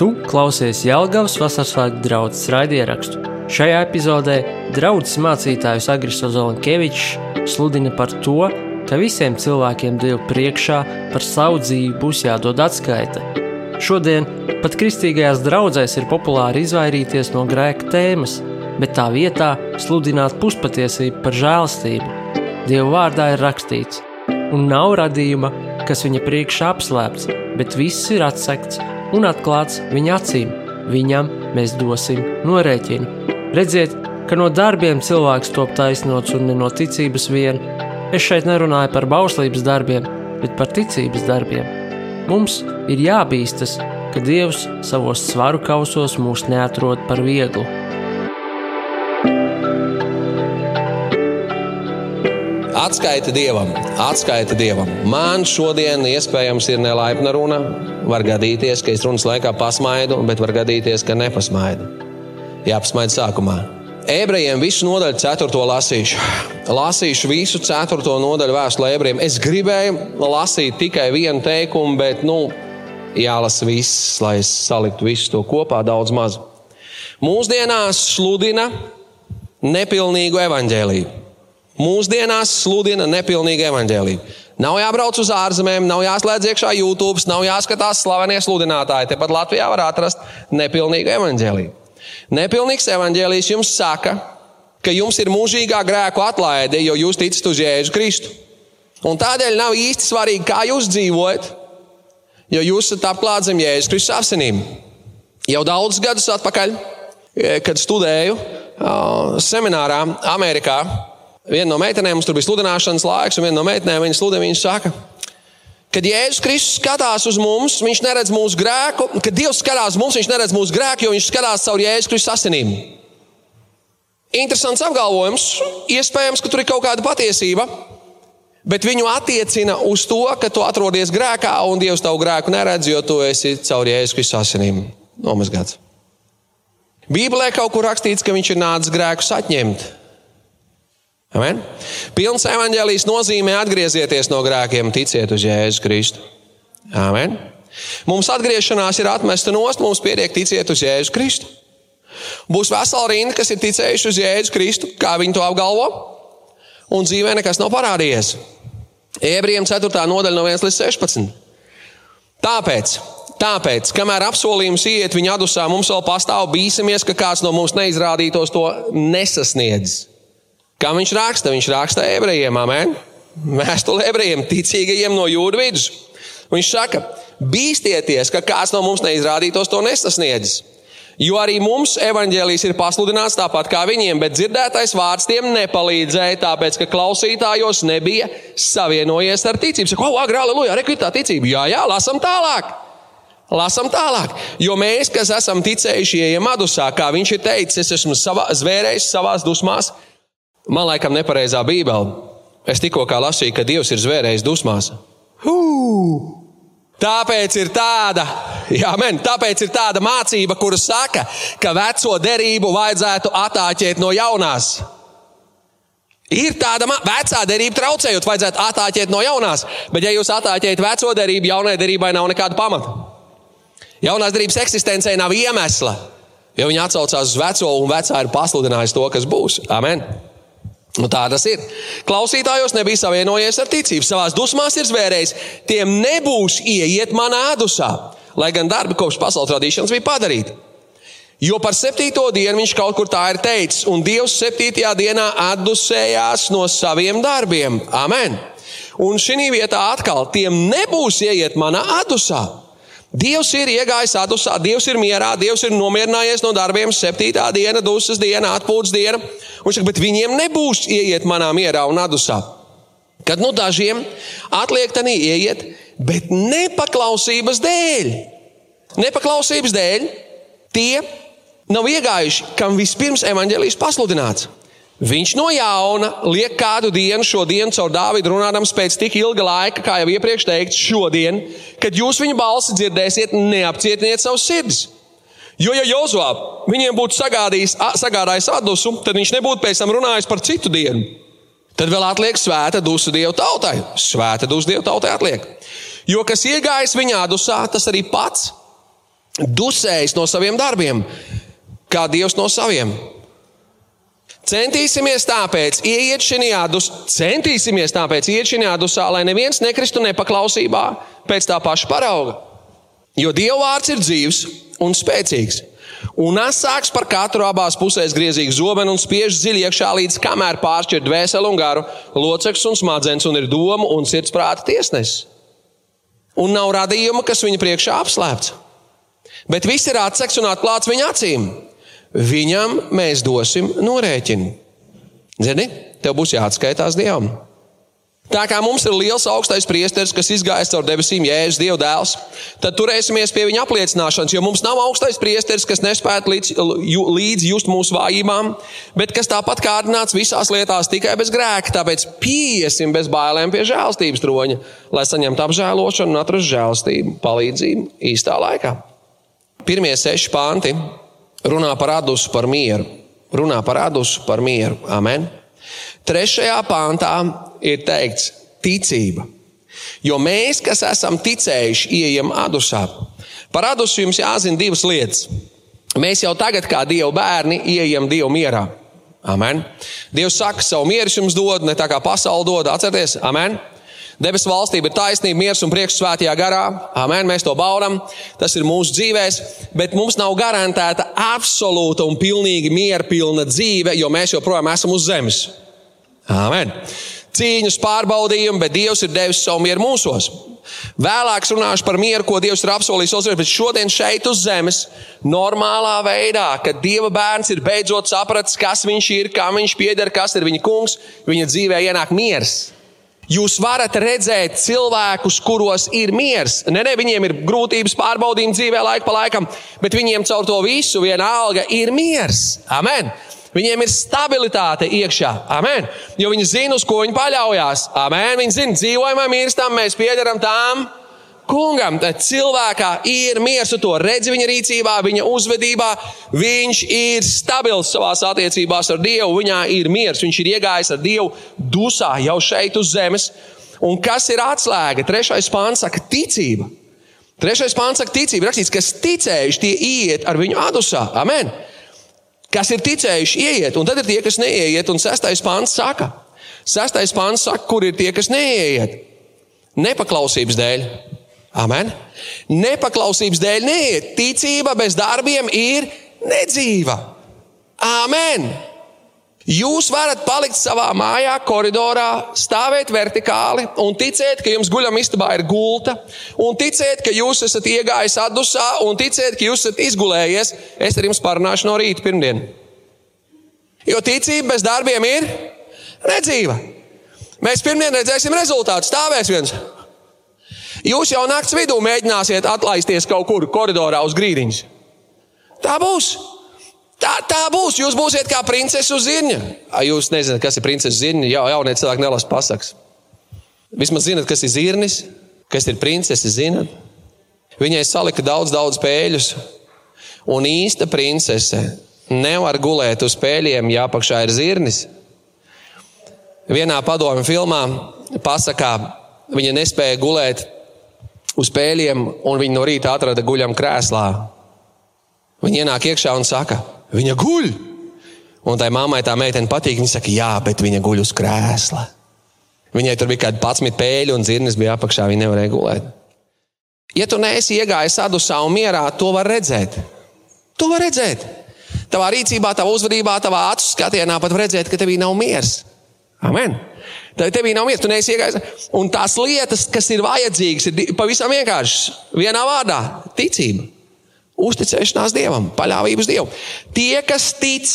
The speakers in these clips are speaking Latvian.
Tu klausies Jālgavas vasaras svētku draugas raidierakstu. Šajā epizodē draugs mācītājs Agris Ozolankevičs sludina par to, ka visiem cilvēkiem Dievu priekšā par savu dzīvi būs jādod atskaita. Šodien pat kristīgajās draudzēs ir populāri izvairīties no grēka tēmas, bet tā vietā sludināt puspatiesību par žēlastību. Dieva vārdā ir rakstīts, un nav radījuma, kas viņa priekšā apslēpts, bet viss ir atsekts un atklāts viņa acīm. Viņam mēs dosim norēķinu. Redziet, ka no darbiem cilvēks top taisnots un ne no ticības vien. Es šeit nerunāju par bauslības darbiem, bet par ticības darbiem. Mums ir jābīstas, ka Dievs savos svaru kausos mūs neatrod par vieglu. Atskaita Dievam, atskaita Dievam. Man šodien iespējams ir nelaipna runa. Var gadīties, ka es runas laikā pasmaidu, bet var gadīties, ka nepasmaidu. Jāpasmaida sākumā. Ebrejiem visu nodaļu, 4. lasīšu. Lasīšu visu 4. nodaļu vēstulē ebrejiem. Es gribēju lasīt tikai vienu teikumu, bet, nu, jālasa viss, lai es saliktu visu to kopā daudz maz. Mūsdienās sludina nepilnīgu evaņģēlību mūsdienās sludina nepilnīgu evaņģēlību. Nav jābrauc uz ārzemēm, nav jāslēdz iekšā YouTube, nav jāskatās slavenie sludinātāji. Tepat Latvijā var atrast nepilnīgu evaņģēlību. Nepilnīgs evaņģēlijs jums saka, ka jums ir mūžīgā grēku atlaide, jo jūs ticat uz Jēzu Kristu. Un tādēļ nav īsti svarīgi, kā jūs dzīvojat, jo jūs esat apklāts zem Jēzus Kristus asinīm. Jau daudzus gadus atpakaļ, kad studēju seminārā Amerikā, Viena no meitenēm mums tur bija sludināšanas laiks, un viena no meitenēm viņa sludina, viņa saka, Kad Jēzus Kristus skatās uz mums, viņš neredz mūsu grēku. Kad Dievs skatās uz mums, viņš neredz mūsu grēku, jo viņš skatās caur Jēzus Kristus asinīm. Interesants apgalvojums. Iespējams, ka tur ir kaut kāda patiesība, bet viņu attiecina uz to, ka tu atrodies grēkā un Dievs tavu grēku neredz, jo tu esi caur Jēzus Kristus asinīm nomazgāts. Bībelē kaut kur rakstīts, ka viņš ir nācis grēkus atņemt. Amen? Pilns evaņģēlijs nozīmē atgriezieties no grēkiem, ticiet uz Jēzu Kristu. Amen? Mums atgriešanās ir atmesta nost, mums pietiek ticiet uz Jēzu Kristu. Būs vesela rinda, kas ir ticējuši uz Jēzu Kristu, kā viņi to apgalvo, un dzīvē nekas nav parādījies. Ebrejiem 4. nodaļa no 1 līdz 16. Tāpēc, tāpēc, kamēr apsolījums iet viņa adusā, mums vēl pastāv bīsimies, ka kāds no mums neizrādītos to nesasniedzis. Kā viņš raksta? Viņš raksta ebrejiem, amen. Vēstule ebrejiem, ticīgajiem no jūras vidus. Viņš saka, bīsties, ka kāds no mums neizrādītos to nesasniedzis. Jo arī mums evanģēlijas ir pasludināts tāpat kā viņiem, bet dzirdētais vārds tiem nepalīdzēja, tāpēc ka klausītājos nebija savienojies ar ticību. Saka, oh, agrā, aleluja, re, ir tā ticība. Jā, jā, lasam tālāk. Lasam tālāk, jo mēs, kas esam ticējuši, ejam adusā, kā viņš ir teicis, es esmu savā, zvērējis savās dusmās, Man laikam nepareizā bībele. Es tikko lasīju, ka Dievs ir zvērējis dusmās. Hū! Tāpēc ir tāda, jā, men, tāpēc ir tāda mācība, kura saka, ka veco derību vajadzētu attāķēt no jaunās. Ir tāda vecā derība traucējot, vajadzētu attāķēt no jaunās, bet ja jūs attāķējat veco derību, jaunai derībai nav nekāda pamata. Jaunās derības eksistencei nav iemesla, jo viņi atsaucās uz veco un vecā ir pasludinājis to, kas būs. Amen! Nu, tā tas ir. Klausītājos nebija savienojies ar ticību, savās dusmās ir zvērējis. Tiem nebūs ieiet manā ēdusā, lai gan darbi kopš pasaules radīšanas bija padarīti. Jo par septīto dienu viņš kaut kur tā ir teicis, un Dievs septītajā dienā atdusējās no saviem darbiem. Amen! Un šī vietā atkal tiem nebūs ieiet manā atdusā. Dievs ir iegājis atdusā, Dievs ir mierā, Dievs ir nomierinājies no darbiem, septītā diena, dusmas diena, atpūtas diena. Viņš saka, bet viņiem nebūs ieiet manā mierā un atdusā. Kad nu dažiem atliek tā ieiet, bet nepaklausības dēļ. Nepaklausības dēļ tie nav iegājuši, kam vispirms evaņģēlijas pasludināts. Viņš no jauna liek kādu dienu, šo dienu caur Dāvidu runādams pēc tik ilga laika, kā jau iepriekš teikts, šodien, kad jūs viņa balsi dzirdēsiet, neapcietiniet savus sirdis. Jo, ja Jozovā viņiem būtu sagādājis atdusu, tad viņš nebūtu pēc tam runājis par citu dienu. Tad vēl atliek svēta dusu Dieva tautai. Svēta dusu Dieva tautai atliek. Jo kas iegājis viņa adusā, tas arī pats dusējis no saviem darbiem, kā Dievs no saviem. Centīsimies tāpēc ieiet šajā dusmā, centīsimies tāpēc ieiet šajā dusmā, lai neviens nekristu nepaklausībā pēc tā paša parauga. Jo Dieva vārds ir dzīves un spēcīgs. Un asāks par katru abās pusēs griezīgu zobenu un spiež dziļi iekšā līdz kamēr pāršķir dvēseli un garu, locekļus un smadzenes un ir domu un sirdsprāta tiesnesis. Un nav radījuma, kas viņa priekšā apslēpts. Bet viss ir atseks un atklāts viņa acīm. Viņam mēs dosim norēķinu. Zini, tev būs jāatskaitās Dievam. Tā kā mums ir liels augstais priesteris, kas izgājis caur debesīm, Jēzus Dieva dēls, tad turēsimies pie viņa apliecināšanas, jo mums nav augstais priesteris, kas nespētu līdz, līdz just mūsu vājībām, bet kas tāpat kārdināts visās lietās tikai bez grēka. Tāpēc piesim bez bailēm pie žēlstības troņa, lai saņemtu apžēlošanu un atrastu žēlstību, palīdzību īstā laikā. Pirmie seši panti runā par adusu, par mieru. Runā par adusu, par mieru. Amen. Trešajā pāntā ir teikts ticība. Jo mēs, kas esam ticējuši, ieejam adusā. Par adusu jums jāzina divas lietas. Mēs jau tagad, kā Dieva bērni, ieejam Dieva mierā. Amen. Dievs saka, savu mieru jums dod, ne tā kā pasaule dod. Atcerieties, amen. Debesu valstība ir taisnība, miers un prieks svētajā garā. Amen, mēs to baudām. Tas ir mūsu dzīvēs, bet mums nav garantēta absolūta un pilnīgi mierpilna dzīve, jo mēs joprojām esam uz zemes. Amen. Cīņas pārbaudījumi, bet Dievs ir devis savu mieru mūsos. Vēlāk runāšu par mieru, ko Dievs ir apsolījis zemes, bet šodien šeit uz zemes, normālā veidā, kad Dieva bērns ir beidzot sapratis, kas viņš ir, kam viņš pieder, kas ir viņa kungs, viņa dzīvē ienāk miers. Jūs varat redzēt cilvēkus, kuros ir miers. Ne, ne, viņiem ir grūtības, pārbaudījumi dzīvē, laika pa laikam, bet viņiem caur to visu vienalga ir miers. Amen! Viņiem ir stabilitāte iekšā. Amen. Jo viņi zina, uz ko viņi paļaujas. Amen. Viņi zina, dzīvojam mirstam, mēs piederam tām kungam. Cilvēkā ir miers, to redz viņa rīcībā, viņa uzvedībā. Viņš ir stabils savā attiecībās ar Dievu. Viņā ir miers, viņš ir iegājis ar Dievu dusā jau šeit uz zemes. Un kas ir atslēga? Trešais pāns saka, ticība. Trešais pāns saka, ticība. Rakstīts, kas ticējuši, tie iet ar viņu adusā. Amen kas ir ticējuši, ieiet, un tad ir tie, kas neieiet. Un sestais pāns saka, sestais pāns saka, kur ir tie, kas neieiet. Nepaklausības dēļ. Amen. Nepaklausības dēļ neiet. Ticība bez darbiem ir nedzīva. Amen. Jūs varat palikt savā mājā, koridorā, stāvēt vertikāli un ticēt, ka jums guļam istabā ir gulta, un ticēt, ka jūs esat iegājis atdusā, un ticēt, ka jūs esat izgulējies. Es ar jums parunāšu no rīta pirmdien. Jo ticība bez darbiem ir nedzīva. Mēs pirmdien redzēsim rezultātu. Stāvēs viens. Jūs jau naktas vidū mēģināsiet atlaisties kaut kur koridorā uz grīdiņas. Tā būs. Tā, tā būs. Jūs būsiet kā princese uz zirņa. Jūs nezināt, kas ir princese zirņa. Jā, jaunie cilvēki nelasa pasakas. Vismaz zinat, kas ir zirnis, kas ir princese. Zinat? Viņai salika daudz, daudz pēļus. Un īsta princese nevar gulēt uz pēļiem, ja apakšā ir zirnis. Vienā padomju filmā pasakā, viņa nespēja gulēt uz pēļiem, un viņa no rīta atrada guļam krēslā. Viņa ienāk iekšā un saka, Viņa guļ. Un tai mammai tā meitene patīk. Viņa saka, jā, bet viņa guļ uz krēsla. Viņai tur bija kādi 11 pēļi un dzirnes bija apakšā. Viņa nevarēja gulēt. Ja tu neesi iegājis sadusā un mierā, to var redzēt. To var redzēt. Tavā rīcībā, tavā uzvedībā, tavā acu skatienā pat redzēt, ka tevī nav miers. Amen. Tad tevī nav miers, tu neesi iegājis. Un tās lietas, kas ir vajadzīgas, ir pavisam vienkāršas. Vienā vārdā - ticība. Uzticēšanās Dievam, paļāvības Dievam. Tie, kas tic,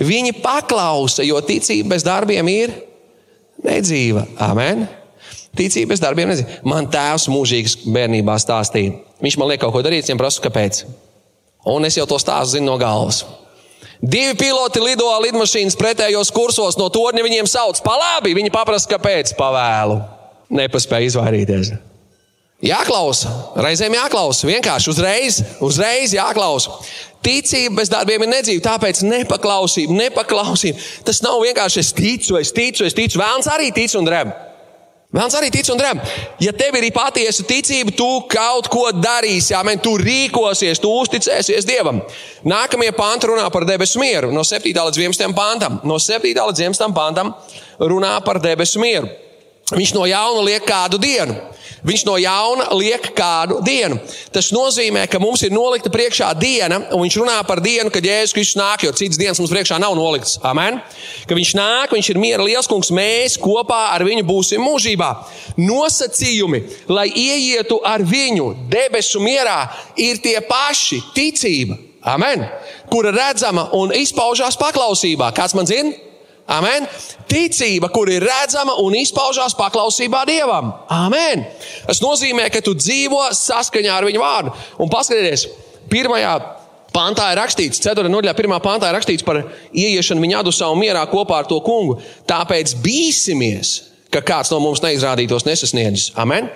viņi paklausa, jo ticība bez darbiem ir nedzīva. Amen. Ticība bez darbiem nedzīva. Man tēvs mūžīgs bērnībā stāstīja. Viņš man liek kaut ko darīt, viņam prasa, kāpēc. Un es jau to stāstu zinu no galvas. Divi piloti lido lidmašīnas pretējos kursos, no torņa viņiem sauc pa labi. Viņi paprasa, kāpēc pavēlu. Nepaspēja izvairīties. Jāklausa, reizēm jāklausa. Vienkārši uzreiz, uzreiz jāklausa. Ticība bez darbiem ir nedzīva, tāpēc nepaklausība, nepaklausība. Tas nav vienkārši es ticu, es ticu, es ticu. Vēlams arī tic un drēb. Vēlams arī tic un drēm. Ja tev ir patiesa ticība, tu kaut ko darīsi, man, tu rīkosies, tu uzticēsies Dievam. Nākamie panti runā par debesu mieru. No 7. līdz 11. pantam. No 7. līdz 11. pantam runā par debesu mieru. Viņš no jauna liek kādu dienu. Viņš no jauna liek kādu dienu. Tas nozīmē, ka mums ir nolikta priekšā diena, un viņš runā par dienu, kad Jēzus Kristus nāk, jo citas dienas mums priekšā nav noliktas. Amen. Ka viņš nāk, viņš ir miera liels kungs, mēs kopā ar viņu būsim mūžībā. Nosacījumi, lai ieietu ar viņu debesu mierā, ir tie paši - ticība, amen, kura redzama un izpaužās paklausībā. Kāds man zina? Amen. Ticība, kur ir redzama un izpaužās paklausībā Dievam. Amen. Tas nozīmē, ka tu dzīvo saskaņā ar Viņa vārdu. Un paskatieties, pirmajā pantā ir rakstīts, 4. nodaļā, 1. pantā ir rakstīts par ieiešanu viņa adusā un mierā kopā ar to kungu. Tāpēc bīsimies, ka kāds no mums neizrādītos nesasniedzis. Amen.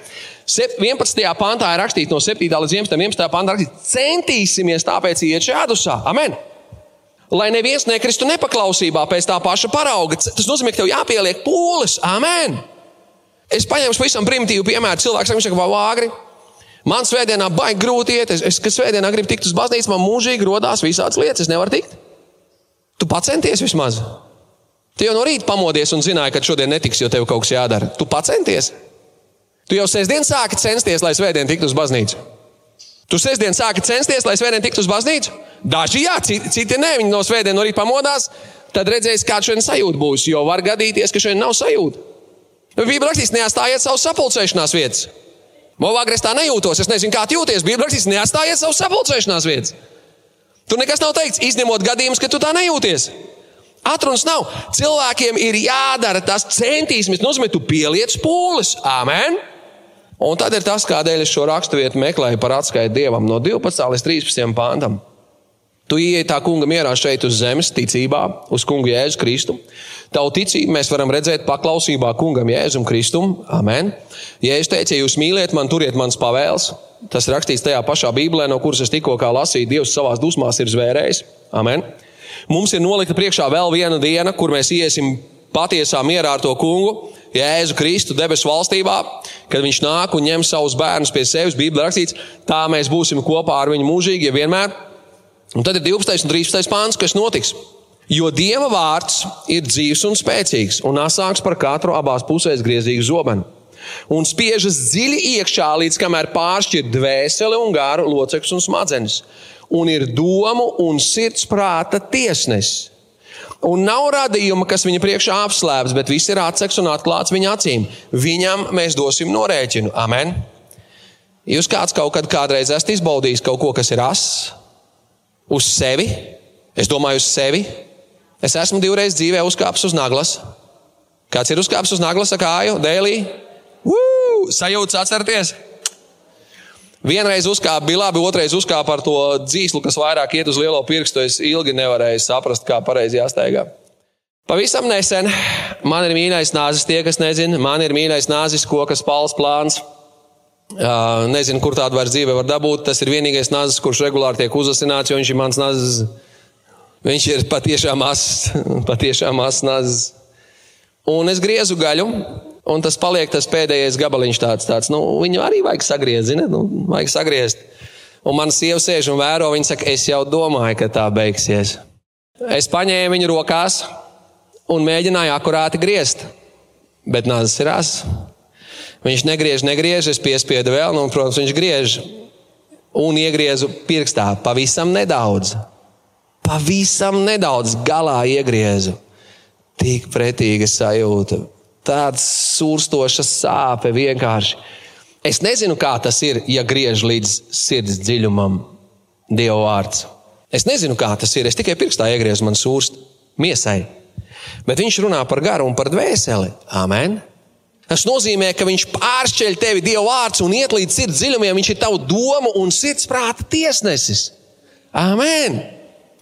11. pantā ir rakstīts no 7. līdz 11. 11. pantā rakstīts, centīsimies tāpēc iet šajā adusā. Amen lai neviens nekristu nepaklausībā pēc tā paša parauga. Tas nozīmē, ka tev jāpieliek pūles. Amen! Es paņēmu pavisam primitīvu piemēru. Cilvēks saka, vai vāgri? Man svētdienā baigi grūti iet. Es, es kad svētdienā gribu tikt uz baznīcu, man mūžīgi rodās visādas lietas. Es nevaru tikt. Tu pacenties vismaz. Tu jau no rīta pamodies un zināji, ka šodien netiks, jo tev kaut kas jādara. Tu pacenties. Tu jau sestdien sāki censties, lai svētdien tiktu uz baznīcu. Tu sestdien sāki censties, lai svētdien tiktu uz baznīcu? Daži jā, citi, nē, viņi no svētdienas no rīta pamodās, tad redzēs, kāda šodien sajūta būs. Jo var gadīties, ka šodien nav sajūta. Bībelē rakstīts, neatstājiet savus sapulcēšanās vietas. Movāgri es tā nejūtos, es nezinu, kā jūties. Bībelē rakstīts, neatstājiet savus sapulcēšanās vietas. Tur nekas nav teikts, izņemot gadījumus, ka tu tā nejūties. Atrunas nav. Cilvēkiem ir jādara tas centīsimies, nozīmē, tu pieliec pūles. Amen! Un tad ir tas, kādēļ es šo raksturvietu meklēju par atskaitu dievam no 12 līdz 13 pāntam. Tu ienāc tā kunga mierā šeit uz zemes, ticībā, uz kungu Jēzu Kristu. Tavu ticību mēs varam redzēt paklausībā kungam Jēzum Kristum. Amen. Jēzus teica, ja jūs mīliet mani, turiet manas pavēles. Tas rakstīts tajā pašā Bībelē, no kuras es tikko lasīju. Dievs savā dusmās ir zvērējis. Amen. Mums ir nolikta priekšā vēl viena diena, kur mēs iesim patiesā mierā ar to kungu. Jēzu Kristu debesu valstībā, kad viņš nāk un ņem savus bērnus pie sevis, Bībelē rakstīts, tā mēs būsim kopā ar viņu mūžīgi, ja vienmēr. Un tad ir 12. un 13. pāns, kas notiks. Jo Dieva vārds ir dzīves un spēcīgs, un asāks par katru abās pusēs griezīgu zobenu. Un spiežas dziļi iekšā, līdz kamēr pāršķir dvēseli un gāru, locekļus un smadzenes. Un ir domu un sirds prāta tiesnesis. Un nav radījuma, kas viņa priekšā apslēpts, bet viss ir atseks un atklāts viņa acīm. Viņam mēs dosim norēķinu. Amen. Jūs kāds kaut kad kādreiz esat izbaudījis kaut ko, kas ir ass, uz sevi? Es domāju, uz sevi. Es esmu divreiz dzīvē uzkāpis uz naglas. Kāds ir uzkāpis uz naglas kāju, dēlī? Sajūta atcerieties! Vienreiz uzkāpa, bija labi, otrreiz uzkāpa ar to dzīslu, kas vairāk iet uz lielo pirkstu. Es ilgi nevarēju saprast, kā pareizi jāsteigā. Pavisam nesen man ir mīļais nāzis, tie, kas nezina, man ir mīļais nāzis, kokas pāls plāns. Nezinu, kur tādu vairs dzīvē var dabūt. Tas ir vienīgais nāzis, kurš regulāri tiek uzasināts, jo viņš ir mans nāzis. Viņš ir patiešām mazs, patiešām mazs nāzis. Un es griezu gaļu, Un tas paliek tas pēdējais gabaliņš, tāds, tāds nu, viņu arī vajag sagriezt, zini, nu, vajag sagriezt. Un man sieva sēž un vēro, viņa saka, es jau domāju, ka tā beigsies. Es paņēmu viņu rokās un mēģināju akurāti griezt, bet nāzes ir asas. Viņš negriež, negriež, es piespiedu vēl, nu, un, protams, viņš griež un iegriezu pirkstā pavisam nedaudz. Pavisam nedaudz galā iegriezu. Tik pretīga sajūta tāda sūrstoša sāpe vienkārši. Es nezinu, kā tas ir, ja griež līdz sirds dziļumam Dieva vārds. Es nezinu, kā tas ir. Es tikai pirkstā iegriezu man sūrst miesai. Bet viņš runā par garu un par dvēseli. Amen. Tas nozīmē, ka viņš pāršķeļ tevi Dieva vārds un iet līdz sirds dziļumiem. Viņš ir tavu domu un sirdsprāta tiesnesis. Amen.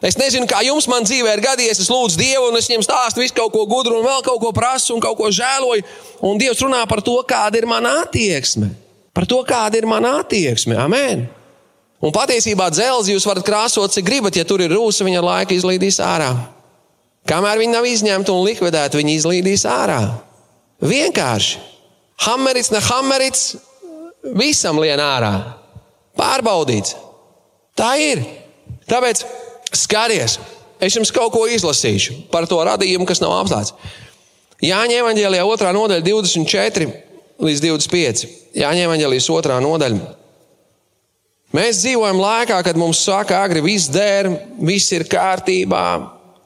Es nezinu, kā jums man dzīvē ir gadījies. Es lūdzu Dievu, un es viņam stāstu visu kaut ko gudru, un vēl kaut ko prasu, un kaut ko žēloju. Un Dievs runā par to, kāda ir mana attieksme. Par to, kāda ir mana attieksme. Amen. Un patiesībā dzelzi jūs varat krāsot, cik gribat, ja tur ir rūsa, viņa laika izlīdīs ārā. Kamēr viņi nav izņemti un likvidēti, viņi izlīdīs ārā. Vienkārši. Hamerits, ne hamerits, visam lien ārā. Pārbaudīts. Tā ir. Tāpēc skaties, es jums kaut ko izlasīšu par to radījumu, kas nav apslēgts. Jāņem evanģēlijā otrā nodaļa 24 līdz 25. Jāņem evanģēlijas otrā nodaļa. Mēs dzīvojam laikā, kad mums saka, agri viss der, viss ir kārtībā,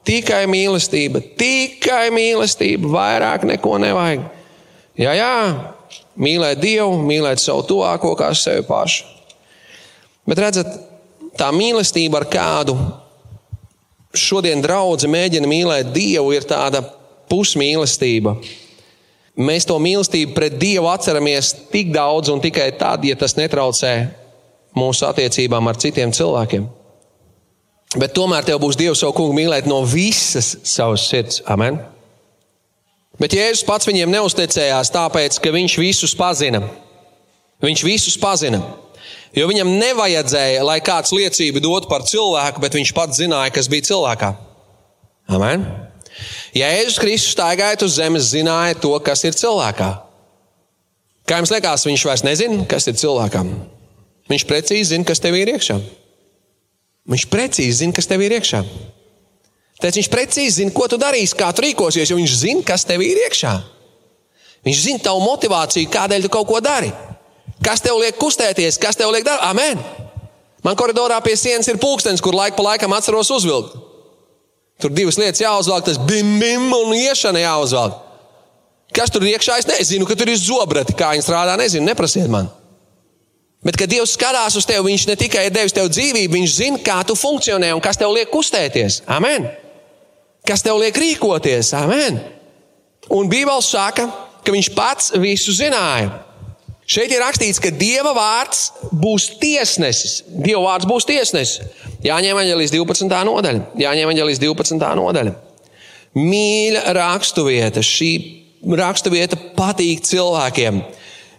tikai mīlestība, tikai mīlestība, vairāk neko nevajag. Jā, jā, mīlēt Dievu, mīlēt savu tuvāko kā sevi pašu. Bet redzat, tā mīlestība, ar kādu šodien draugi mēģina mīlēt Dievu, ir tāda pusmīlestība. Mēs to mīlestību pret Dievu atceramies tik daudz un tikai tad, ja tas netraucē mūsu attiecībām ar citiem cilvēkiem. Bet tomēr tev būs Dievs savu kungu mīlēt no visas savas sirds. Amen. Bet Jēzus pats viņiem neuzticējās, tāpēc, ka viņš visus pazina. Viņš visus pazina. Jo viņam nevajadzēja, lai kāds liecību dotu par cilvēku, bet viņš pats zināja, kas bija cilvēkā. Amen. Ja Jēzus Kristus staigāja uz zemes, zināja to, kas ir cilvēkā. Kā jums liekas, viņš vairs nezina, kas ir cilvēkam? Viņš precīzi zina, kas tev ir iekšā. Viņš precīzi zina, kas tev ir iekšā. Tāpēc viņš precīzi zina, ko tu darīsi, kā tu rīkosies, jo viņš zina, kas tev ir iekšā. Viņš zina tavu motivāciju, kādēļ tu kaut ko dari. Kas tev liek kustēties, kas tev liek darīt? Amen! Man koridorā pie sienas ir pulkstenis, kur laiku pa laikam atceros uzvilkt. Tur divas lietas jāuzvelk, tas bim, bim un iešana jāuzvelk. Kas tur iekšā? Es nezinu, ka tur ir zobrati, kā viņi strādā. Nezinu, neprasiet man. Bet, kad Dievs skatās uz tevi, Viņš ne tikai ir devis tev dzīvību, Viņš zina, kā tu funkcionē un kas tev liek kustēties. Amen! Kas tev liek rīkoties? Amen! Un Bībeli saka, ka Viņš pats visu zināja. Šeit ir rakstīts, ka Dieva vārds būs tiesnesis. Dieva vārds būs tiesnesis. Jāņem aģelīs 12. nodaļa. Jāņem aģelīs 12. nodaļa. Mīļa raksturvieta. Šī raksturvieta patīk cilvēkiem.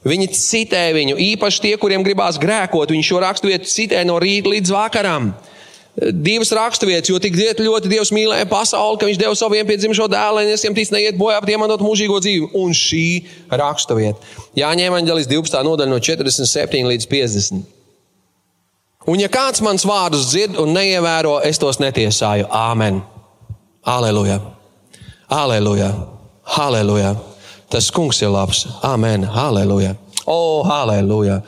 Viņi citē viņu, īpaši tie, kuriem gribās grēkot. Viņi šo raksturvietu citē no rīta līdz vakaram. Divas raksturvietas, jo tik ļoti Dievs mīlēja pasauli, ka Viņš deva savu vienpiedzimušo dēlu, lai visiem tic neiet bojā, bet iemantot mūžīgo dzīvi. Un šī raksturvieta. Jāņem Anģelis 12. nodaļa no 47 līdz 50. Un ja kāds mans vārdus dzird un neievēro, es tos netiesāju. Āmen! Aleluja! Aleluja! Aleluja! Tas kungs ir labs. Amen. Halleluja. O, oh, halleluja.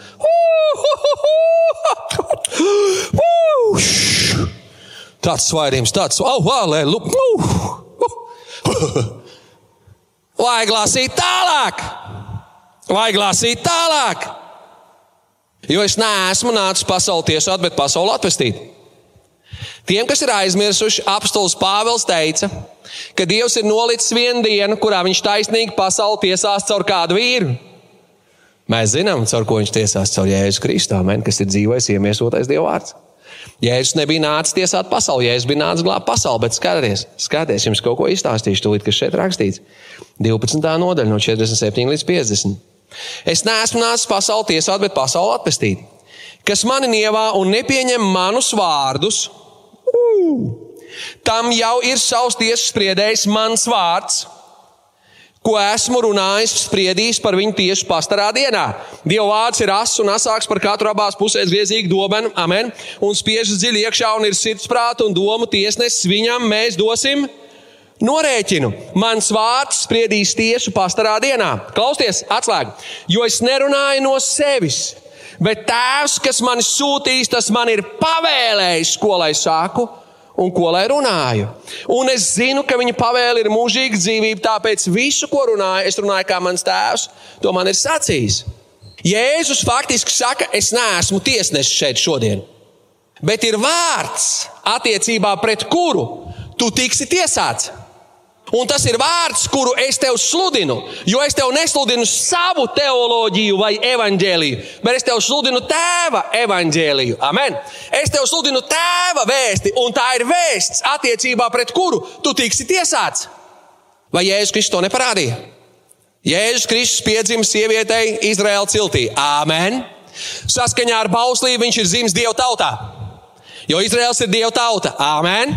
Tāds svairījums, tāds, oh, halleluja. Vajag lasīt tālāk. Vajag lasīt tālāk. Jo es neesmu nācis pasauli tiesāt, bet pasauli atvestīt. Tiem, kas ir aizmirsuši, apstults Pāvils teica, ka Dievs ir nolicis vienu dienu, kurā viņš taisnīgi pasauli tiesās caur kādu vīru. Mēs zinām, caur ko viņš tiesās caur Jēzus Kristu, kas ir dzīvojis, iemiesotais Dieva vārds. Jēzus nebija nācis tiesāt pasauli, Jēzus bija nācis glābt pasauli, bet skatieties, skatieties, jums kaut ko izstāstīšu, tūlīt, kas šeit rakstīts. 12. nodaļa no 47 līdz 50. Es neesmu nācis pasauli tiesāt, bet pasauli atpestīt. Kas mani nievā un nepieņem manus vārdus, Tam jau ir savs tiesas spriedējs, mans vārds, ko esmu runājis, spriedījis par viņu tiesu pastarā dienā. Dieva vārds ir ass un asāks par katru abās pusēs griezīgu dobenu, amen, un spiežas dziļi iekšā un ir sirdsprāta un domu tiesnesis, viņam mēs dosim norēķinu. Mans vārds spriedīs tiesu pastarā dienā. Klausieties, atslēga, jo es nerunāju no sevis. Bet tēvs, kas man sūtīs, tas man ir pavēlējis, ko lai saku, un ko lai runāju. Un es zinu, ka viņa pavēle ir mūžīga dzīvība, tāpēc visu, ko runāju, es runāju kā mans tēvs, to man ir sacījis. Jēzus faktiski saka, es neesmu tiesnesis šeit šodien, bet ir vārds attiecībā pret kuru tu tiksi tiesāts. Un tas ir vārds, kuru es tev sludinu. Jo es tev nesludinu savu teoloģiju vai evaņģēliju, bet es tev sludinu tēva evaņģēliju. Amen. Es tev sludinu tēva vēsti, un tā ir vēsts attiecībā pret kuru tu tiksi tiesāts. Vai Jēzus Kristus to neparādīja? Jēzus Kristus piedzima sievietei Izraēla ciltī. Amen. Saskaņā ar bauslību viņš ir dzimis Dieva tautā. Jo Izraels ir Dieva tauta. Amen.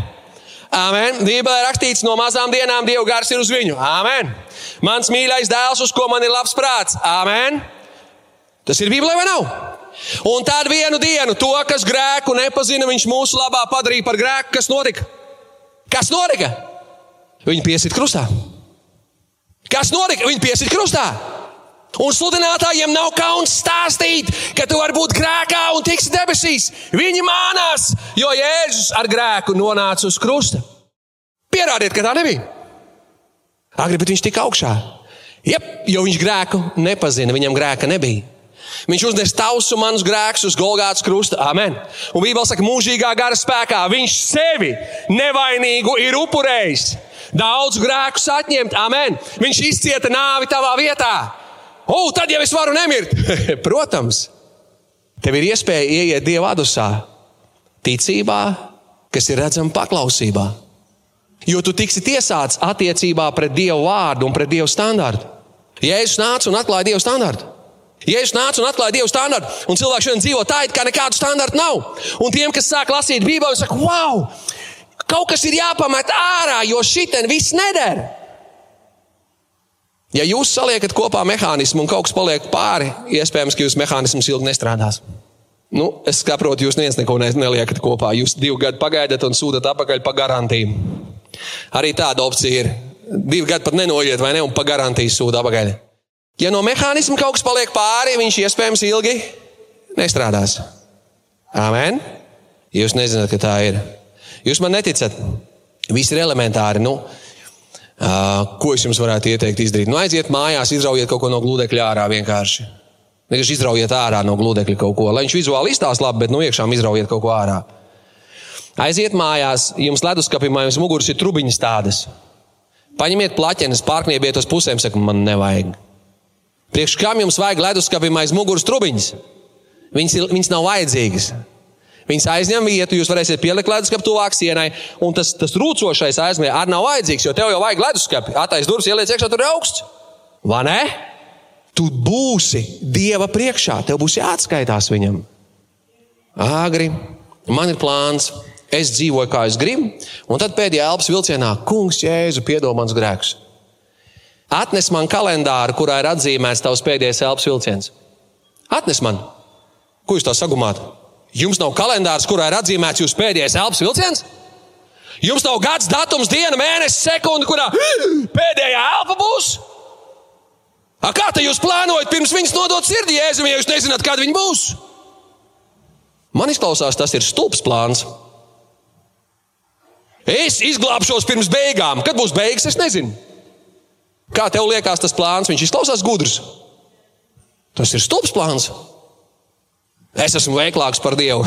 Amen. Bībelē rakstīts, no mazām dienām Dieva gars ir uz viņu. Amen. Mans mīļais dēls, uz ko man ir labs prāts. Amen. Tas ir Bībelē vai nav? Un tad vienu dienu to, kas grēku nepazina, viņš mūsu labā padarīja par grēku. Kas notika? Kas notika? Viņi piesit krustā. Kas notika? Viņi piesit krustā. Un sludinātājiem nav kauns stāstīt, ka tu vari būt grēkā un tiksi debesīs. Viņi mānās, jo Jēzus ar grēku nonāca uz krusta. Pierādiet, ka tā nebija. Agri, bet viņš tika augšā. Jep, jo viņš grēku nepazina, viņam grēka nebija. Viņš uznes tausu manus grēkus uz Golgātas krusta. Amen. Un Bībelē saka, mūžīgā gara spēkā viņš sevi nevainīgu ir upurējis. Daudz grēkus atņemt, amen. Viņš izcieta nāvi tavā vietā. O, tad jau es varu nemirt. Protams, tev ir iespēja ieiet Dieva adusā, ticībā, kas ir redzama paklausībā. Jo tu tiksi tiesāts attiecībā pret Dieva vārdu un pret Dieva standartu. Jēzus nāca un atklāja Dieva standartu. Jēzus nāca un atklāja Dieva standartu, un cilvēki šodien dzīvo tā, it kā nekādu standartu nav. Un tiem, kas sāk lasīt Bībeli, saka, wow, kaut kas ir jāpamet ārā, jo šitien viss neder. Ja jūs saliekat kopā mehānismu un kaut kas paliek pāri, iespējams, ka jūsu mehānisms ilgi nestrādās. Nu, es saprotu, jūs neviens neko neliekat kopā. Jūs divu gadu pagaidat un sūtat atpakaļ pa garantiju. Arī tāda opcija ir. Divi gadi pat nenoiet, vai ne? Un pa garantiju sūta atpakaļ. Ja no mehānisma kaut kas paliek pāri, viņš iespējams ilgi nestrādās. Amen. Jūs nezināt, ka tā ir. Jūs man neticat. Viss ir elementāri. Nu, ko es jums varētu ieteikt izdarīt? Nu, aiziet mājās, izraujiet kaut ko no gludekļa ārā vienkārši. Vienkārši izraujiet ārā no gludekļa kaut ko, lai viņš vizuāli izstāsta labi, bet no iekšām izraujiet kaut ko ārā. Aiziet mājās, jums leduskapī aiz muguras ir trubiņas tādas. Paņemiet plaķenes, pārkniebiet uz pusēm, saka, man nevajag. Priekš kam jums vajag leduskapī aiz muguras trubiņas? Viņas, ir, viņas nav vajadzīgas. Viņas aizņem vietu, jūs varēsiet pielikt leduskapu tuvāk sienai, un tas, tas rūcošais aizmē arī nav vajadzīgs, jo tev jau vajag leduskapi. Atais durvis ieliec iekšā, tur ir augsts. Vai ne? Tu būsi Dieva priekšā, tev būs jāatskaitās viņam. Agri, man ir plāns, es dzīvoju kā es gribu, un tad pēdējā elpas vilcienā, kungs, jēzu, piedod mans grēks. Atnes man kalendāru, kurā ir atzīmēts tavs pēdējais elpas vilciens. Atnes man, ko jūs tā sagumājat? Jums nav kalendārs, kurā ir atzīmēts jūsu pēdējais elpas vilciens? Jums nav gads, datums, diena, mēnesis, sekunde, kurā pēdējā elpa būs? A, kā te jūs plānojat pirms viņas nodot sirdī jēzum, ja jūs nezināt, kad viņa būs? Man izklausās, tas ir stulbs plāns. Es izglābšos pirms beigām. Kad būs beigas, es nezinu. Kā tev liekas tas plāns? Viņš izklausās gudrs. Tas ir stulbs plāns. Es esmu veiklāks par Dievu.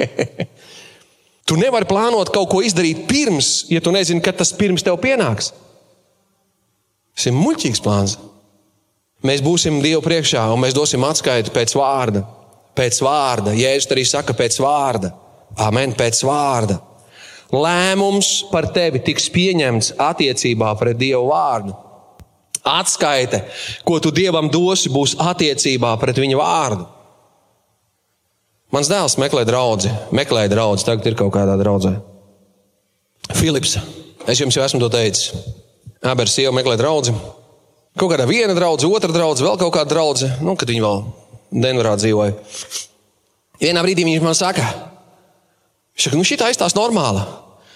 tu nevari plānot kaut ko izdarīt pirms, ja tu nezini, kad tas pirms tev pienāks. Tas ir muļķīgs plāns. Mēs būsim Dievu priekšā un mēs dosim atskaitu pēc vārda. Pēc vārda. Jēzus arī saka, pēc vārda. Amen, pēc vārda. Lēmums par tevi tiks pieņemts attiecībā pret Dievu vārdu. Atskaite, ko tu Dievam dosi, būs attiecībā pret Viņa vārdu. Mans dēls meklē draugu, meklēja draugu, tagad ir kaut kādā draudzē. Filips, es jums jau esmu to teicis. Abers sieva meklē draugu. Kaut kādā viena draudzene, otra draudzene, vēl kaut kāda draudzene, nu, kad viņi vēl Denverā dzīvoja. Vienā brīdī viņš man saka, ka nu, šī tā izstāsta normāla.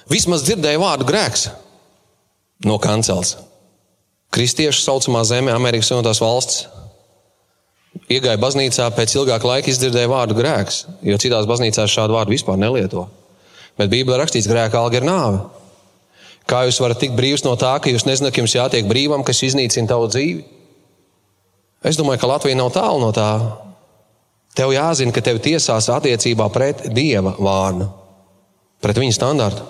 Vismaz dzirdēja vārdu grēks no kancels. Kristiešu saucamā zeme, Amerikas Savienotās valsts iegāja baznīcā, pēc ilgāka laika izdzirdēja vārdu grēks, jo citās baznīcās šādu vārdu vispār nelieto. Bet Bībelē rakstīts, ka grēka alga ir nāve. Kā jūs varat tikt brīvs no tā, ka jūs nezināt, ka jums jātiek brīvam, kas iznīcina tavu dzīvi? Es domāju, ka Latvija nav tālu no tā. Tev jāzina, ka tev tiesās attiecībā pret Dieva vārdu, pret viņa standartu.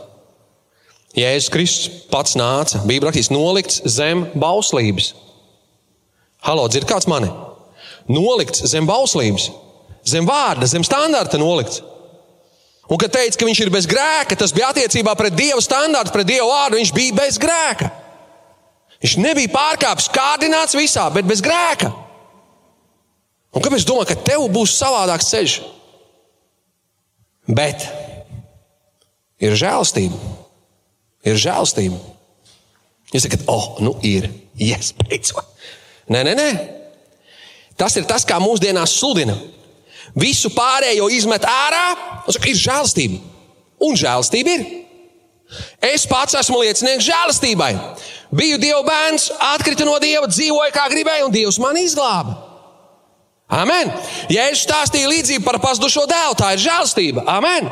Jēzus Kristus pats nāca, bija rakstīts, nolikts zem bauslības. Halo, dzird kāds mani? Nolikts zem bauslības, zem vārda, zem standarta nolikts. Un, kad teica, ka viņš ir bez grēka, tas bija attiecībā pret Dieva standartu, pret Dieva vārdu. Viņš bija bez grēka. Viņš nebija pārkāpis, kārdināts visā, bet bez grēka. Un kāpēc es domāju, ka tev būs savādāks ceļš? Bet ir žēlastība. Ir žēlstība. Jūs sakat, oh, nu ir, yes, beidzot. Nē, nē, nē. Tas ir tas, kā mūsdienās sludina. Visu pārējo izmet ārā, un saka, ir žēlstība. Un žēlstība ir. Es pats esmu liecinieks žēlastībai. Biju Dieva bērns, atkrita no Dieva, dzīvoju kā gribēju, un Dievs man izglāba. Amen. Ja es stāstīju līdzību par pazudušo dēlu, tā ir žēlastība. Amen.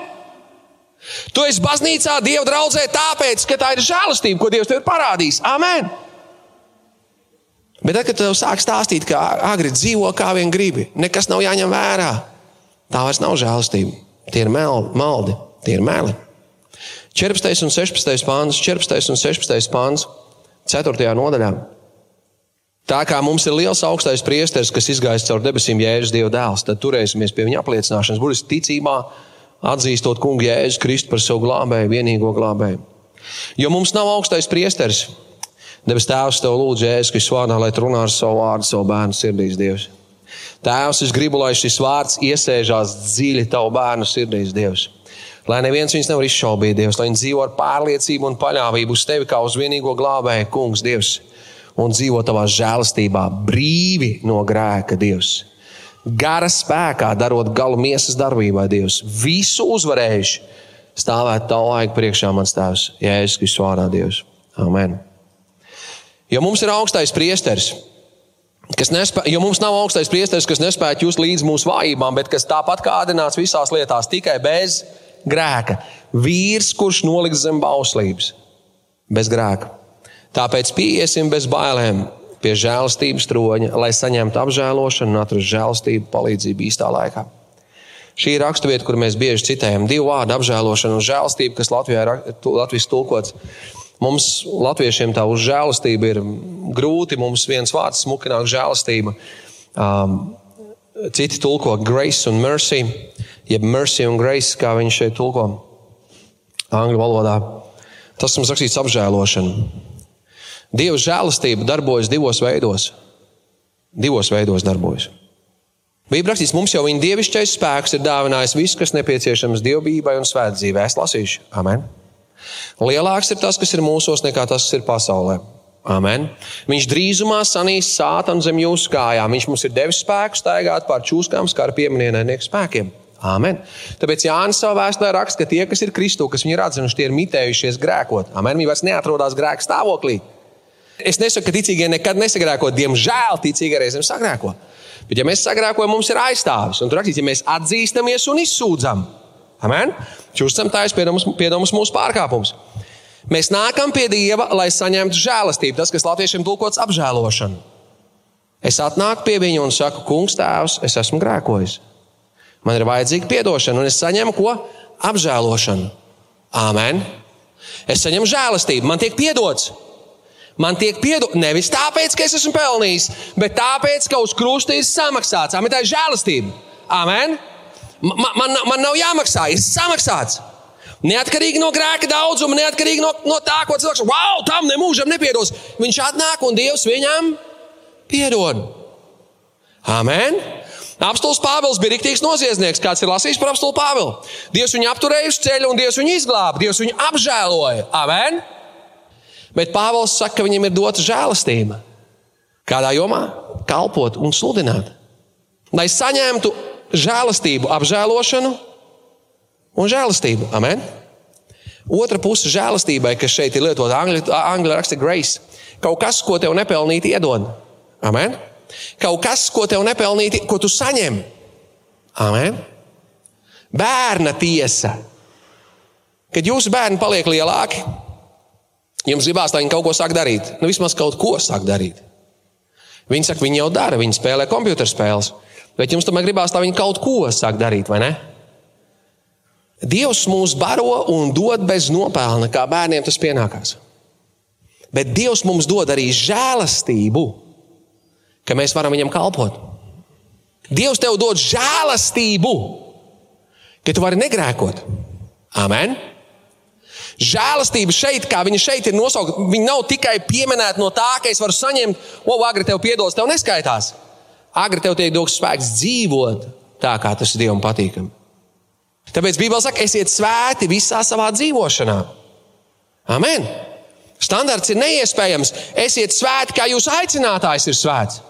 Tu esi baznīcā, Dieva draudzē, tāpēc, ka tā ir žēlastība, ko Dievs tev ir parādījis. Amen. Bet tad, kad tev sāk stāstīt, ka agri dzīvo kā vien gribi, nekas nav jāņem vērā, tā vairs nav žēlastība. Tie ir maldi, tie ir meli. 14. un 16. pāns, 14. un 16. pāns, 4. nodaļā. Tā kā mums ir liels augstais priesteris, kas izgājis caur debesīm, Jēzus Dieva dēls, tad turēsimies pie viņa apliecināšanas, burtiski ticībā, atzīstot kungu Jēzu Kristu par savu glābēju, vienīgo glābēju. Jo mums nav augstais priesteris. Debes Tēvs, tev lūdzu, Jēzus Kristus vārdā, lai tu runā ar savu vārdu, savu bērnu sirdīs, Dievs. Tēvs, es gribu, lai šis vārds iesēžās dziļi tavu bērnu sirdīs, Dievs. Lai neviens viņus nevar izšaubīt, Dievs, lai viņi dzīvo ar pārliecību un paļāvību uz tevi kā uz vienīgo glābēju, Kungs, Dievs, un dzīvo tavā žēlastībā, brīvi no grēka, Dievs gara spēkā, darot galu miesas darbībai, Dievs. Visu uzvarējuši stāvēt tā laika priekšā, mans tēvs, Jēzus Kristus vārdā, Dievs. Amen. Jo mums ir augstais priesteris, kas nespēj, jo mums nav augstais priesteris, kas nespēja just līdz mūsu vājībām, bet kas tāpat kādināts visās lietās, tikai bez grēka. Vīrs, kurš noliks zem bauslības, bez grēka. Tāpēc pieiesim bez bailēm pie žēlastības troņa, lai saņemtu apžēlošanu un atrastu žēlastību palīdzību īstā laikā. Šī ir raksturvieta, kur mēs bieži citējam divu vārdu apžēlošanu un žēlastību, kas Latvijā ir Latvijas tulkots. Mums, latviešiem, tā uz žēlastību ir grūti. Mums viens vārds smukināk žēlastība. Um, citi tulko grace un mercy, jeb mercy un grace, kā viņi šeit tulko angļu valodā. Tas mums rakstīts apžēlošanu. Dieva žēlastība darbojas divos veidos. Divos veidos darbojas. Bībelē rakstīts, mums jau viņa dievišķais spēks ir dāvinājis visu, kas nepieciešams dievbijai un svētdzīvē. Es lasīšu, Amen. Lielāks ir tas, kas ir mūsos, nekā tas, kas ir pasaulē. Amen. Viņš drīzumā sanīs sātanu zem jūsu kājām. Viņš mums ir devis spēku staigāt pār čūskām, kā ar pieminiektu spēkiem. Amen. Tāpēc Jānis savā vēsturē raksta, ka tie, kas ir Kristu, kas viņi ir atzinuši, tie ir mitējušies grēkot. Amen. Viņi vairs neatrodas grēka stāvoklī. Es nesaku, ka ticīgie nekad nesagrēko. Diemžēl ticīgie reizēm sagrēko. Bet, ja mēs sagrēkojam, mums ir aizstāvis. Un tur rakstīts, ja mēs atzīstamies un izsūdzam, amen, čūstam taisnības piedomus mūsu pārkāpumus. Mēs nākam pie Dieva, lai saņemtu žēlastību. Tas, kas latviešiem tulkots apžēlošanu. Es atnāku pie viņa un saku, Kungs, Tēvs, es esmu grēkojis. Man ir vajadzīga atdošana, un es saņemu ko? Apžēlošanu. Amen. Es saņemu žēlastību, man tiek piedots. Man tiek piedots nevis tāpēc, ka es esmu pelnījis, bet tāpēc, ka uz krusta ir samaksāts. Amen, tā ir žēlastība. Amen. Man, man, man nav jāmaksā, ir samaksāts. Neatkarīgi no grēka daudzuma, neatkarīgi no, no tā, ko cilvēks wow, tam nemūžam nepiedos. Viņš atnāk un Dievs viņam piedod. Amen. Apstults Pāvils bija rīktīgs noziedznieks. Kāds ir lasījis par apstultu Pāvilu? Dievs viņu apturēja uz ceļa un Dievs viņu izglāba. Dievs viņu apžēloja. Amen. Bet Pāvils saka, ka viņam ir dota žēlastība. Kādā jomā? Kalpot un sludināt. Lai saņemtu žēlastību, apžēlošanu un žēlastību. Amen. Otra puse žēlastībai, kas šeit ir lietota angļu, angļu raksta grace, kaut kas, ko tev nepelnīti iedod. Amen. Kaut kas, ko tev nepelnīti, ko tu saņem. Amen. Bērna tiesa. Kad jūsu bērni paliek lielāki, Jums gribās, lai viņi kaut ko sāk darīt. Nu, vismaz kaut ko sāk darīt. Viņi saka, viņi jau dara, viņi spēlē computerspēles. Bet jums tomēr gribās, lai viņi kaut ko sāk darīt, vai ne? Dievs mūs baro un dod bez nopelna, kā bērniem tas pienākās. Bet Dievs mums dod arī žēlastību, ka mēs varam viņam kalpot. Dievs tev dod žēlastību, ka tu vari negrēkot. Amen! Žēlastība šeit, kā viņa šeit ir nosaukta, viņa nav tikai pieminēta no tā, ka es varu saņemt, o, agri tev piedos, tev neskaitās. Agri tev tiek dots spēks dzīvot tā, kā tas ir Dievam patīkami. Tāpēc Bībelē saka, esiet svēti visā savā dzīvošanā. Amen! Standarts ir neiespējams. Esiet svēti, kā jūsu aicinātājs ir svēts.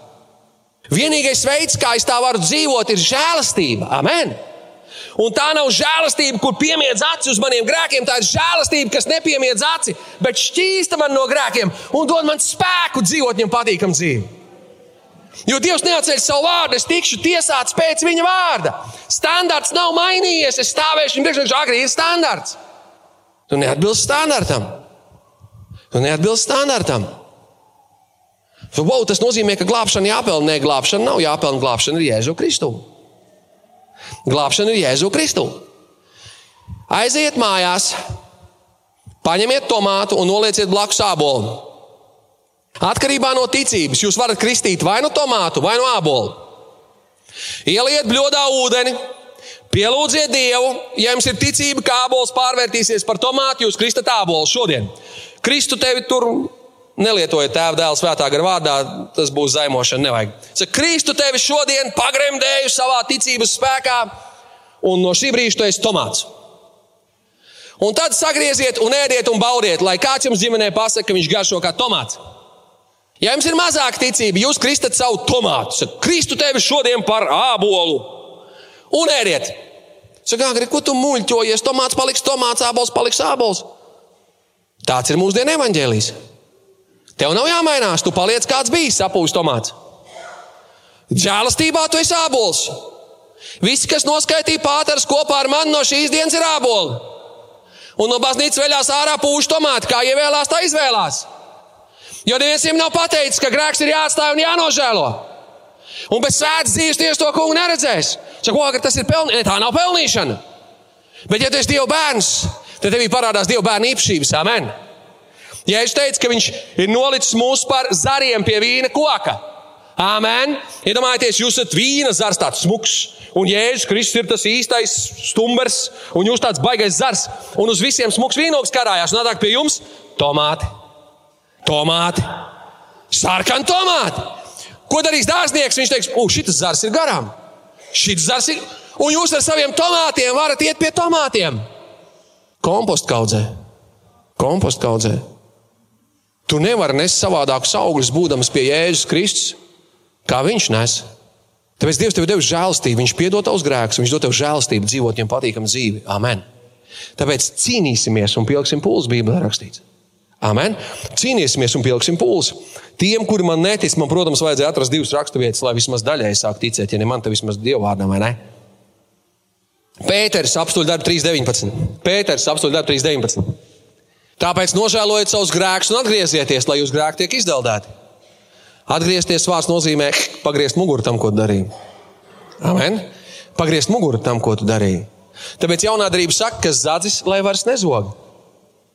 Vienīgais veids, kā es tā varu dzīvot, ir žēlastība. Amen! Un tā nav žēlastība, kur piemiedz aci uz maniem grēkiem. Tā ir žēlastība, kas nepiemiedz aci, bet šķīsta man no grēkiem un dod man spēku dzīvot viņam patīkamu dzīvi. Jo Dievs neatceļ savu vārdu, es tikšu tiesāts pēc viņa vārda. Standarts nav mainījies. Es stāvēšu viņam priekšā, agri ir standarts. Tu neatbilst standartam. Tu neatbilst standartam. Wow, tas nozīmē, ka glābšana jāpelnā. Nē, glābšana nav jāpelnā. Glābšana ir Jēzu Kristu. Glābšana ir Jēzu Kristu. Aiziet mājās, paņemiet tomātu un nolieciet blakus ābolu. Atkarībā no ticības jūs varat kristīt vai nu tomātu, vai nu ābolu. Ieliet bļodā ūdeni, pielūdziet Dievu. Ja jums ir ticība, ka ābols pārvērtīsies par tomātu, jūs kristat ābolu šodien. Kristu tevi tur nelietojiet tēva dēla svētā gara vārdā, tas būs zaimošana. Nevajag. Saka, Kristu tevi šodien pagremdēju savā ticības spēkā, un no šī brīža tu esi tomāts. Un tad sagrieziet, un ēdiet, un baudiet, lai kāds jums ģimenē pasakā, ka viņš garšo kā tomāts. Ja jums ir mazāka ticība, jūs kristat savu tomātu. Saka, Kristu tevi šodien par ābolu un ēdiet. Saka, Agri, ko tu muļķojies? Tomāts paliks tomāts, ābols paliks ābols. Tāds ir mūsdienu evaņģēlijs. Tev nav jāmainās, tu paliec kāds bijis, sapūs tomāts. Žēlastībā tu esi ābols. Visi, kas noskaitīja pāters kopā ar mani no šīs dienas, ir āboli. Un no baznīcas veļās ārā pūš tomāti, kā ievēlās, tā izvēlās. Jo neviens viņam nav pateicis, ka grēks ir jāatstāj un jānožēlo. Un bez svētas dzīves tieši to kungu neredzēs. Saka, ko, tas ir pelnīšana? Tā nav pelnīšana. Bet, ja tu esi Dieva bērns, tad tevī parādās Dieva bērna īpašības. Amen. Ja es teicu, ka viņš ir nolicis mūs par zariem pie vīna koka. Amen. Iedomājieties, jūs esat vīna zars, tāds smuks, un Jēzus Kristus ir tas īstais stumbrs, un jūs tāds baigais zars, un uz visiem smuks vīnogs karājās, un nāk pie jums tomāti tomāti, sarkani tomāti. Ko darīs dārznieks? Viņš teiks, ugh, šis zars ir garām. Šis zars ir. Un jūs ar saviem tomātiem varat iet pie tomātiem. Kompostu kaudzē. Kompostu kaudzē. Tu nevari nest savādākus augļus, būdams pie Jēzus Kristus, kā viņš nes. Tāpēc Dievs tev devis žēlastību, Viņš piedod tavus grēkus, Viņš dod tev žēlastību, dzīvot viņam patīkamu dzīvi. Amen. Tāpēc cīnīsimies un pieliksim pūles, Bībelē rakstīts. Amen. Cīnīsimies un pieliksim pulsu. Tiem, kuri man netic, man, protams, vajadzēja atrast divas raksturvietas, lai vismaz daļai sāktu ticēt, ja ne man, tad vismaz dievvvārdam, vai ne? Pēters apstuļu darbu 3.19. Pēters apstuļu darbu 3.19. Tāpēc nožēlojiet savus grēkus un atgriezieties, lai jūsu grēki tiek izdeldēti. Atgriezties vārds nozīmē pagriezt muguru tam, ko darīji. Amen. Pagriezt muguru tam, ko tu darīji. Tāpēc jaunā darība saka, ka zadzis, lai vairs nezog.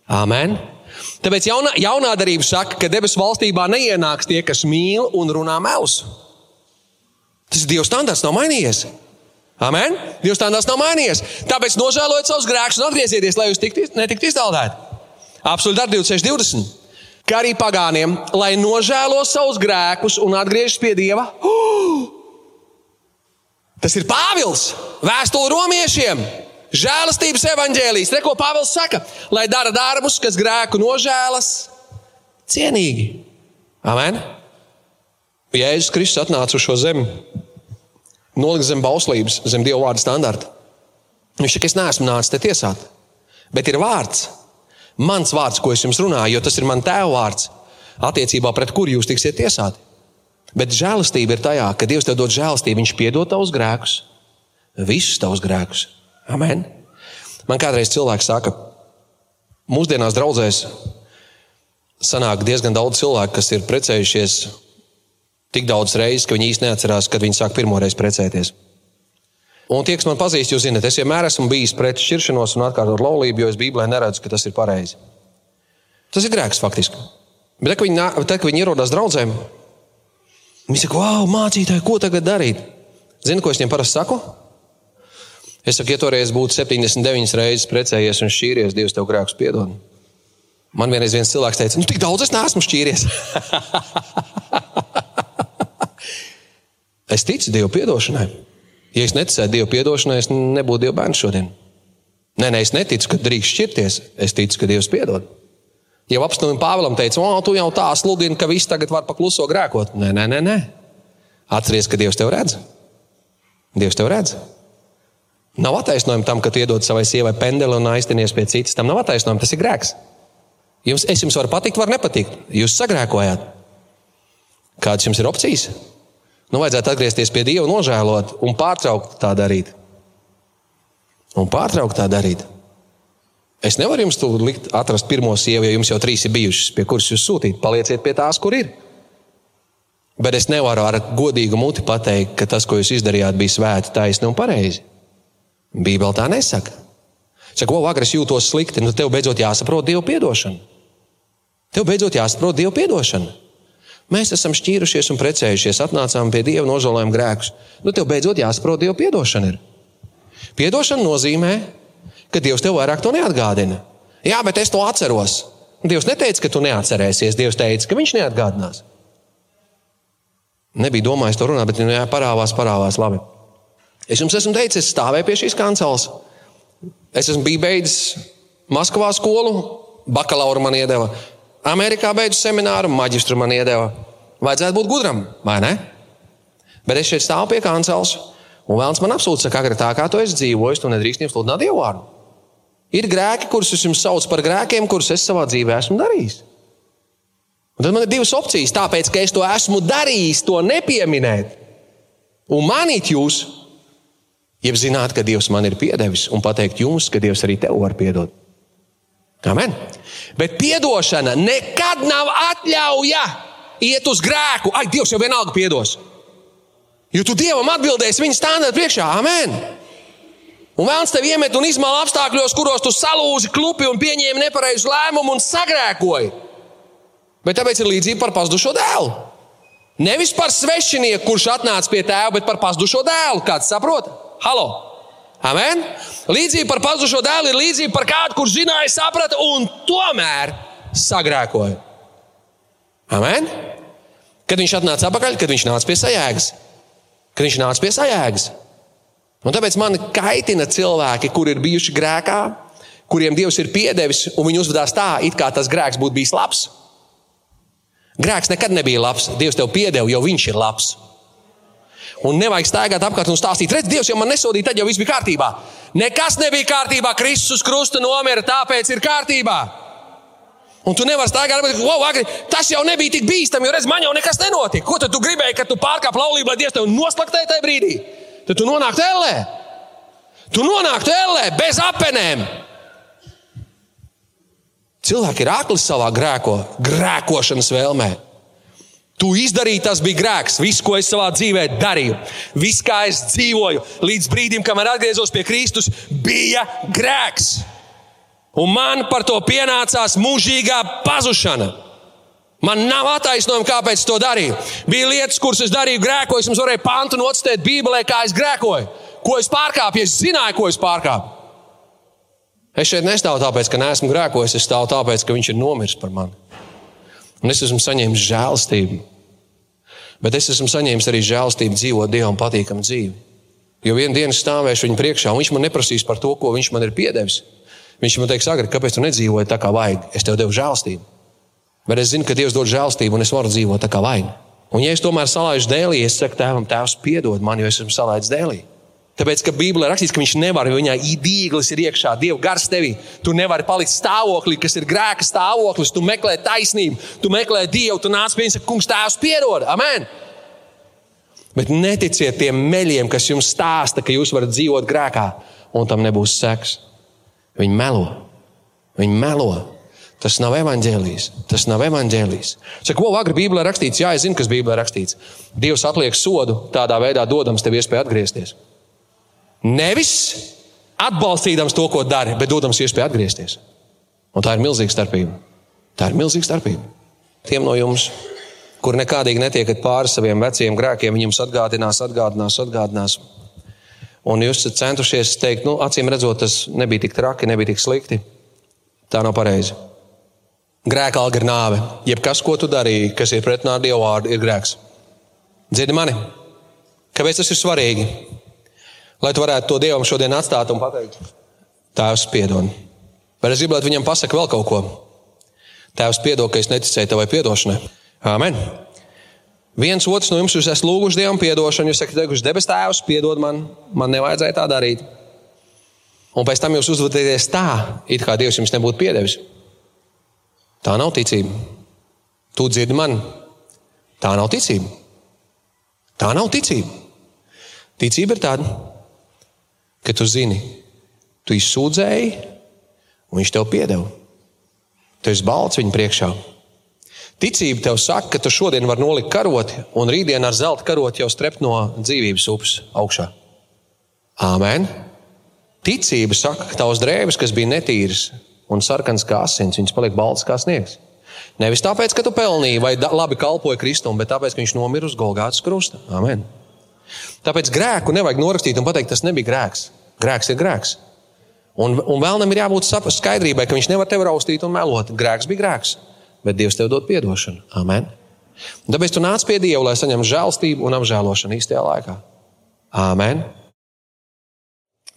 Amen. Tāpēc jaunā, jaunā darība saka, ka debesu valstībā neienāks tie, kas mīl un runā melus. Tas ir Dieva standarts, nav mainījies. Amen? Dieva standarts nav mainījies. Tāpēc nožēlojiet savus grēkus un atgriezieties, lai jūs tiktu, netiktu izdaldēti. Absolūti ar 26, 20. Kā arī pagāniem, lai nožēlo savus grēkus un atgriežas pie Dieva. Uh! Tas ir Pāvils, vēstule romiešiem. Žēlastības evaņģēlijas, re, ko Pāvils saka, lai dara darbus, kas grēku nožēlas cienīgi. Amen. Jēzus Kristus atnāca uz šo zemi, nolika zem bauslības, zem Dieva vārda standarta. Viņš saka, es neesmu nācis te tiesāt, bet ir vārds, mans vārds, ko es jums runāju, jo tas ir mans tēva vārds, attiecībā pret kuru jūs tiksiet tiesāti. Bet žēlastība ir tajā, ka Dievs tev dod žēlastību, Viņš piedod tavus grēkus, visus tavus grēkus. Amen. Man kādreiz cilvēks saka, mūsdienās draudzēs sanāk diezgan daudz cilvēku, kas ir precējušies tik daudz reizes, ka viņi īsti neatcerās, kad viņi sāk pirmo reizi precēties. Un tie, kas man pazīst, jūs zināt, es vienmēr esmu bijis pret šķiršanos un atkārtot laulību, jo es Bībelē neredzu, ka tas ir pareizi. Tas ir grēks faktiski. Bet, kad viņi, tad, kad viņi ierodas draudzēm, viņi saka, wow, mācītāji, ko tagad darīt? Zini, ko es viņiem parasti saku? Es saku, ja toreiz būtu 79 reizes precējies un šķīries, Dievs tev grēkus piedod. Man vienreiz viens cilvēks teica, nu tik daudz es neesmu šķīries. es ticu Dieva piedošanai. Ja es neticētu Dieva piedošanai, es nebūtu Dieva bērns šodien. Nē, nē, es neticu, ka drīkst šķirties. Es ticu, ka Dievs piedod. Jau apstākļiem Pāvēlam teica, o, tu jau tā sludini, ka viss tagad var pakluso grēkot. Nē, nē, nē. nē. Atceries, ka Dievs tev redz. Dievs tev redz. Nav attaisnojuma tam, ka tu iedod savai sievai pendeli un aiztinies pie citas. Tam nav attaisnojuma, tas ir grēks. Jums, es jums varu patikt, varu nepatikt. Jūs sagrēkojāt. Kādas jums ir opcijas? Nu, vajadzētu atgriezties pie Dieva, nožēlot un pārtraukt tā darīt. Un pārtraukt tā darīt. Es nevaru jums tur likt, atrast pirmo sievu, jo jums jau trīs ir bijušas, pie kuras jūs sūtīt. Palieciet pie tās, kur ir. Bet es nevaru ar godīgu muti pateikt, ka tas, ko jūs izdarījāt, bija svēti, taisni un pareizi. Bībeli tā nesaka. Saka, ko vakar es jūtos slikti, nu tev beidzot jāsaprot Dieva piedošana. Tev beidzot jāsaprot Dieva piedošana. Mēs esam šķīrušies un precējušies, atnācām pie Dieva, nožēlojam grēkus. Nu, tev beidzot jāsaprot Dieva piedošana. Ir. Piedošana nozīmē, ka Dievs tev vairāk to neatgādina. Jā, bet es to atceros. Dievs neteica, ka tu neatcerēsies. Dievs teica, ka viņš neatgādinās. Nebija domājis to runāt, bet nu, jā, parāvās, parāvās. Labi. Es jums esmu teicis, es stāvēju pie šīs kanceles. Es esmu beidzis Maskavā skolu, bakalauru man iedeva. Amerikā beidzu semināru, maģistru man iedeva. Vajadzētu būt gudram, vai ne? Bet es šeit stāvu pie kanceles, un vēlams man apsūdz, ka agrāk tā kā tu esi dzīvojis, tu nedrīkst viņam sludināt dievu vārdu. Ir grēki, kurus es jums saucu par grēkiem, kurus es savā dzīvē esmu darījis. Un tad man ir divas opcijas. Tāpēc, ka es to esmu darījis, to nepieminēt un manīt jūs, jeb zināt, ka Dievs man ir piedevis un pateikt jums, ka Dievs arī tev var piedot. Amen. Bet piedošana nekad nav atļauja iet uz grēku. Ai, Dievs jau vienalga piedos. Jo tu Dievam atbildēsi viņa stāvot priekšā. Amen. Un vēlams tevi iemet un izmēl apstākļos, kuros tu salūzi klupi un pieņēmi nepareizu lēmumu un sagrēkoji. Bet tāpēc ir līdzība par pazudušo dēlu. Nevis par svešinieku, kurš atnāca pie tēva, bet par pazudušo dēlu. Kāds saprot? Halo! Amen! Līdzība par pazudušo dēlu ir līdzība par kādu, kurš zināja, saprata un tomēr sagrēkoja. Amen! Kad viņš atnāca atpakaļ, kad viņš nāca pie sajēgas. Kad viņš nāca pie sajēgas. Un tāpēc man kaitina cilvēki, kuri ir bijuši grēkā, kuriem Dievs ir piedevis, un viņi uzvedās tā, it kā tas grēks būtu bijis labs. Grēks nekad nebija labs. Dievs tev piedeva, jo viņš ir labs. Un nevajag staigāt apkārt un stāstīt, redz, Dievs jau man nesodīja, tad jau viss bija kārtībā. Nekas nebija kārtībā. Kristus krusta nomira, tāpēc ir kārtībā. Un tu nevari staigāt, ka wow, agri, tas jau nebija tik bīstami, jo redz, man jau nekas nenotika. Ko tu gribēji, kad tu pārkāp laulību, lai Dievs tev noslaktēja tajā brīdī? Tad tu nonāktu ellē. Tu nonāktu ellē bez apenēm. Cilvēki ir akli savā grēko, grēkošanas vēlmē. Tu izdarīji, tas bija grēks. Viss, ko es savā dzīvē darīju, viss, kā es dzīvoju, līdz brīdim, kamēr atgriezos pie Kristus, bija grēks. Un man par to pienācās mūžīgā pazušana. Man nav attaisnojuma, kāpēc to darīju. Bija lietas, kuras es darīju, grēkoju. Es jums varēju pantu nocitēt Bībelē, kā es grēkoju, ko es pārkāpu. Es zināju, ko es pārkāpu. Es šeit nestāvu tāpēc, ka neesmu grēkojis, es stāvu tāpēc, ka viņš ir nomiris par mani. Un es esmu saņēmis žēlastību. Bet es esmu saņēmis arī žēlastību dzīvot Dievam patīkamu dzīvi. Jo vienā dienā stāvēšu viņa priekšā, un viņš man neprasīs par to, ko viņš man ir piedevis. Viņš man teiks, Agri, kāpēc tu nedzīvoji tā, kā vajag? Es tev devu žēlastību. Bet es zinu, ka Dievs dod žēlastību, un es varu dzīvot tā, kā vajag. Un, ja es tomēr salaižu dēlī, es saku tēvam, tēvs, piedod man, jo es esmu salaidis dēlī. Tāpēc, ka Bībelē rakstīts, ka viņš nevar, jo viņā īdīglis ir iekšā, Dieva gars tevī. Tu nevari palikt stāvoklī, kas ir grēka stāvoklis. Tu meklē taisnību, tu meklē Dievu, tu nāc pie viņa, kungs, tēvs piedod. Amen! Bet neticiet tiem meļiem, kas jums stāsta, ka jūs varat dzīvot grēkā, un tam nebūs seks. Viņi melo. Viņi melo. Tas nav evaņģēlijs. Tas nav evaņģēlijs. Saka, ko agri Bībelē rakstīts? Jā, es zinu, kas Bībelē rakstīts. Dievs atliek sodu tādā veidā, dodams tev iespēju atgriezties. Nevis atbalstīdams to, ko dari, bet dodams iespēju atgriezties. Un tā ir milzīga starpība. Tā ir milzīga starpība. Tiem no jums, kur nekādīgi netiekat pāri saviem veciem grēkiem, viņi jums atgādinās, atgādinās, atgādinās. Un jūs esat centušies teikt, nu, acīm redzot, tas nebija tik traki, nebija tik slikti. Tā nav pareizi. Grēka alga ir nāve. Jebkas, ko tu darīji, kas ir pretrunā ar Dievu vārdu, ir grēks. Dzirdi mani? Kāpēc tas ir svarīgi? Lai tu varētu to Dievam šodien atstāt un pateikt, Tēvs, piedod. Bet es gribētu viņam pasakāt vēl kaut ko. Tēvs, piedod, ka es neticēju tavai piedošanai. Amen. Viens otrs no jums, esat lūguši Dievam atdošanu, jūs sakat, ka debes Tēvs piedod man, man nevajadzēja tā darīt. Un pēc tam jūs uzvedaties tā, it kā Dievs jums nebūtu piedevis. Tā nav ticība. Tu dzirdi mani. Tā nav ticība. Tā nav ticība. Ticība ir tāda, ka tu zini, tu izsūdzēji, un viņš tev piedeva. Tu esi balts viņa priekšā. Ticība tev saka, ka tu šodien vari nolikt karoti, un rītdien ar zelta karoti jau strept no dzīvības upes augšā. Āmen! Ticība saka, ka tavs drēbes, kas bija netīras un sarkanas kā asins, viņas paliek baltas kā sniegs. Nevis tāpēc, ka tu pelnīji vai labi kalpoji Kristum, bet tāpēc, ka viņš nomira uz Golgātas krusta. Amen. Tāpēc grēku nevajag norakstīt un pateikt, tas nebija grēks. Grēks ir grēks. Un, un vēlnam ir jābūt skaidrībai, ka viņš nevar tevi raustīt un melot. Grēks bija grēks, bet Dievs tev dod atdošanu. Amen. Un tāpēc tu nāc pie Dieva, lai saņemtu žēlstību un apžēlošanu īstajā laikā. Amen.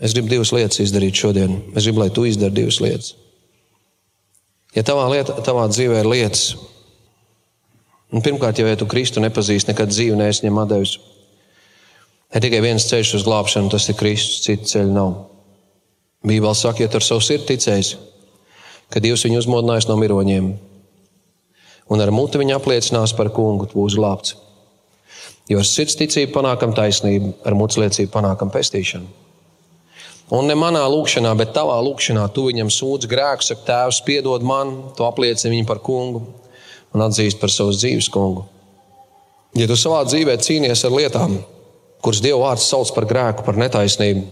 Es gribu divas lietas izdarīt šodien. Es gribu, lai tu izdari divas lietas. Ja tavā, lieta, tavā dzīvē ir lietas, un pirmkārt, jau ja tu Kristu nepazīsti, nekad dzīvi neesņem devis, ne tikai viens ceļš uz glābšanu, tas ir Kristus, citu ceļu nav. Bībeli saka, ja ar savu sirdi ticēsi, ka Dievs viņu uzmodinājis no miroņiem, un ar muti viņa apliecinās par kungu, tu būsi glābts. Jo ar sirds ticību panākam taisnību, ar mutes liecību panākam pestīšanu. Un ne manā lūkšanā, bet tavā lūkšanā tu viņam sūdz grēku, saka, Tēvs, piedod man, tu apliecini viņu par kungu un atzīst par savas dzīves kungu. Ja tu savā dzīvē cīnies ar lietām, kuras Dieva vārds sauc par grēku, par netaisnību,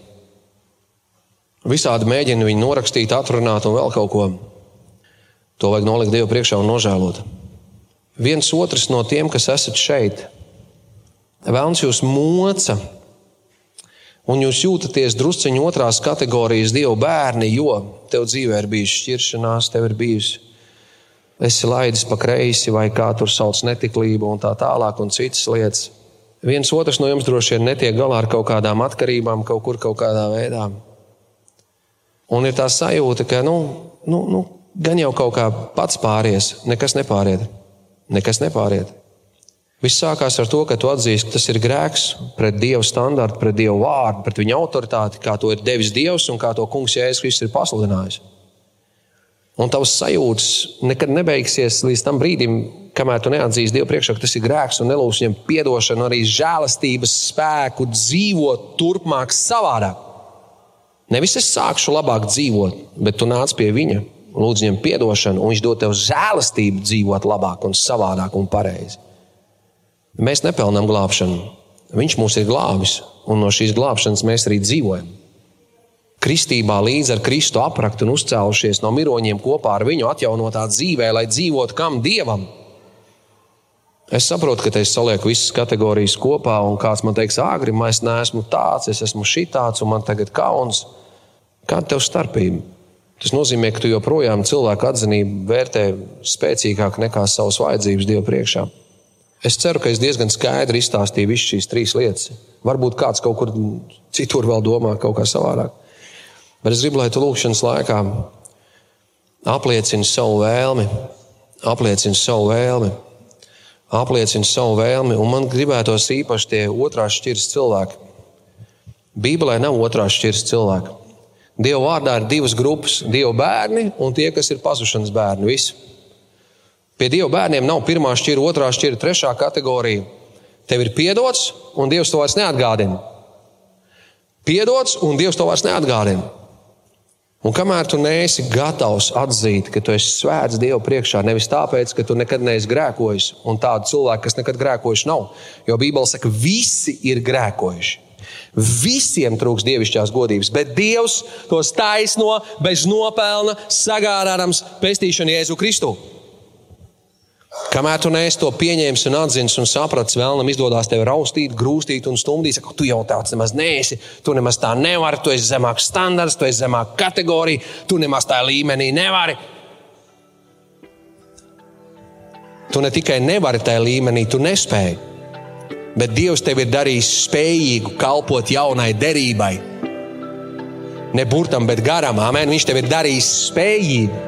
Visādi mēģina viņu norakstīt, atrunāt un vēl kaut ko. To vajag nolikt Dievu priekšā un nožēlot. Viens otrs no tiem, kas esat šeit, vēlams jūs moca, un jūs jūtaties drusciņā otrās kategorijas Dieva bērni, jo tev dzīvē ir bijusi šķiršanās, tev ir bijusi. Esi laidis pa kreisi, vai kā tur sauc netiklību, un tā tālāk, un citas lietas. Viens otrs no jums droši vien netiek galā ar kaut kādām atkarībām, kaut kur, kaut kādā veidā. Un ir tā sajūta, ka nu, nu, nu, gan jau kaut kā pats pāries, nekas nepāriet. Nekas nepāriet. Viss sākās ar to, ka tu atzīsti, ka tas ir grēks pret Dieva standartu, pret Dieva vārdu, pret viņa autoritāti, kā to ir devis Dievs un kā to kungs Jēzus Kristus ir pasludinājis. Un tavs sajūtas nekad nebeigsies līdz tam brīdim, kamēr tu neatzīsi Dievu priekšā, ka tas ir grēks un nelūdz viņam atdošanu, arī žēlastības spēku dzīvot turpmāk savādāk. Nevis es sākšu labāk dzīvot, bet tu nāc pie viņa, lūdz viņam atdošanu, un viņš dod tev žēlastību dzīvot labāk, un savādāk un pareizi. Mēs nepelnām glābšanu. Viņš mūs ir glābis, un no šīs glābšanas mēs arī dzīvojam. Kristībā līdz ar Kristu apraktu un uzcēlušies no miroņiem kopā ar viņu atjaunotā dzīvē, lai dzīvotu kam dievam. Es saprotu, ka te es salieku visas kategorijas kopā, un kāds man teiks, agri, es neesmu tāds, es esmu šitāds, un man tagad kauns. Kāda tev starpība? Tas nozīmē, ka tu joprojām cilvēku atzinību vērtē spēcīgāk nekā savas vajadzības Dieva priekšā. Es ceru, ka es diezgan skaidri izstāstīju visas šīs trīs lietas. Varbūt kāds kaut kur citur vēl domā kaut kā savādāk. Bet es gribu, lai tu lūkšanas laikā apliecini savu vēlmi, apliecini savu vēlmi, apliecini savu vēlmi, un man gribētos īpaši tie otrās šķiras cilvēki. Bībelē nav otrās šķiras cilvēku. Dieva vārdā ir divas grupas - Dieva bērni un tie, kas ir pazušanas bērni. Visi. Pie Dieva bērniem nav pirmā šķira, otrā šķira, trešā kategorija. Tev ir piedots, un Dievs to vairs neatgādina. Piedots, un Dievs to vairs neatgādina. Un kamēr tu neesi gatavs atzīt, ka tu esi svēts Dieva priekšā, nevis tāpēc, ka tu nekad neesi grēkojis, un tādu cilvēku, kas nekad grēkojuši nav, jo Bībele saka, visi ir grēkojuši. Visiem trūks dievišķās godības, bet Dievs tos taisno bez nopelna, sagādājams pestīšanu Jēzu Kristu. Kamēr tu neesi to pieņēmis un atzins un sapratis, vēlnam izdodas tevi raustīt, grūstīt un stumdīt, saka, tu jau tāds nemaz neesi, tu nemaz tā nevari, tu esi zemāks standarts, tu esi zemāka kategorija, tu nemaz tā līmenī nevari. Tu ne tikai nevari tajā līmenī, tu nespēji bet Dievs tevi ir darījis spējīgu kalpot jaunai derībai. Ne burtam, bet garam. Amen. Viņš tevi ir darījis spējīgu.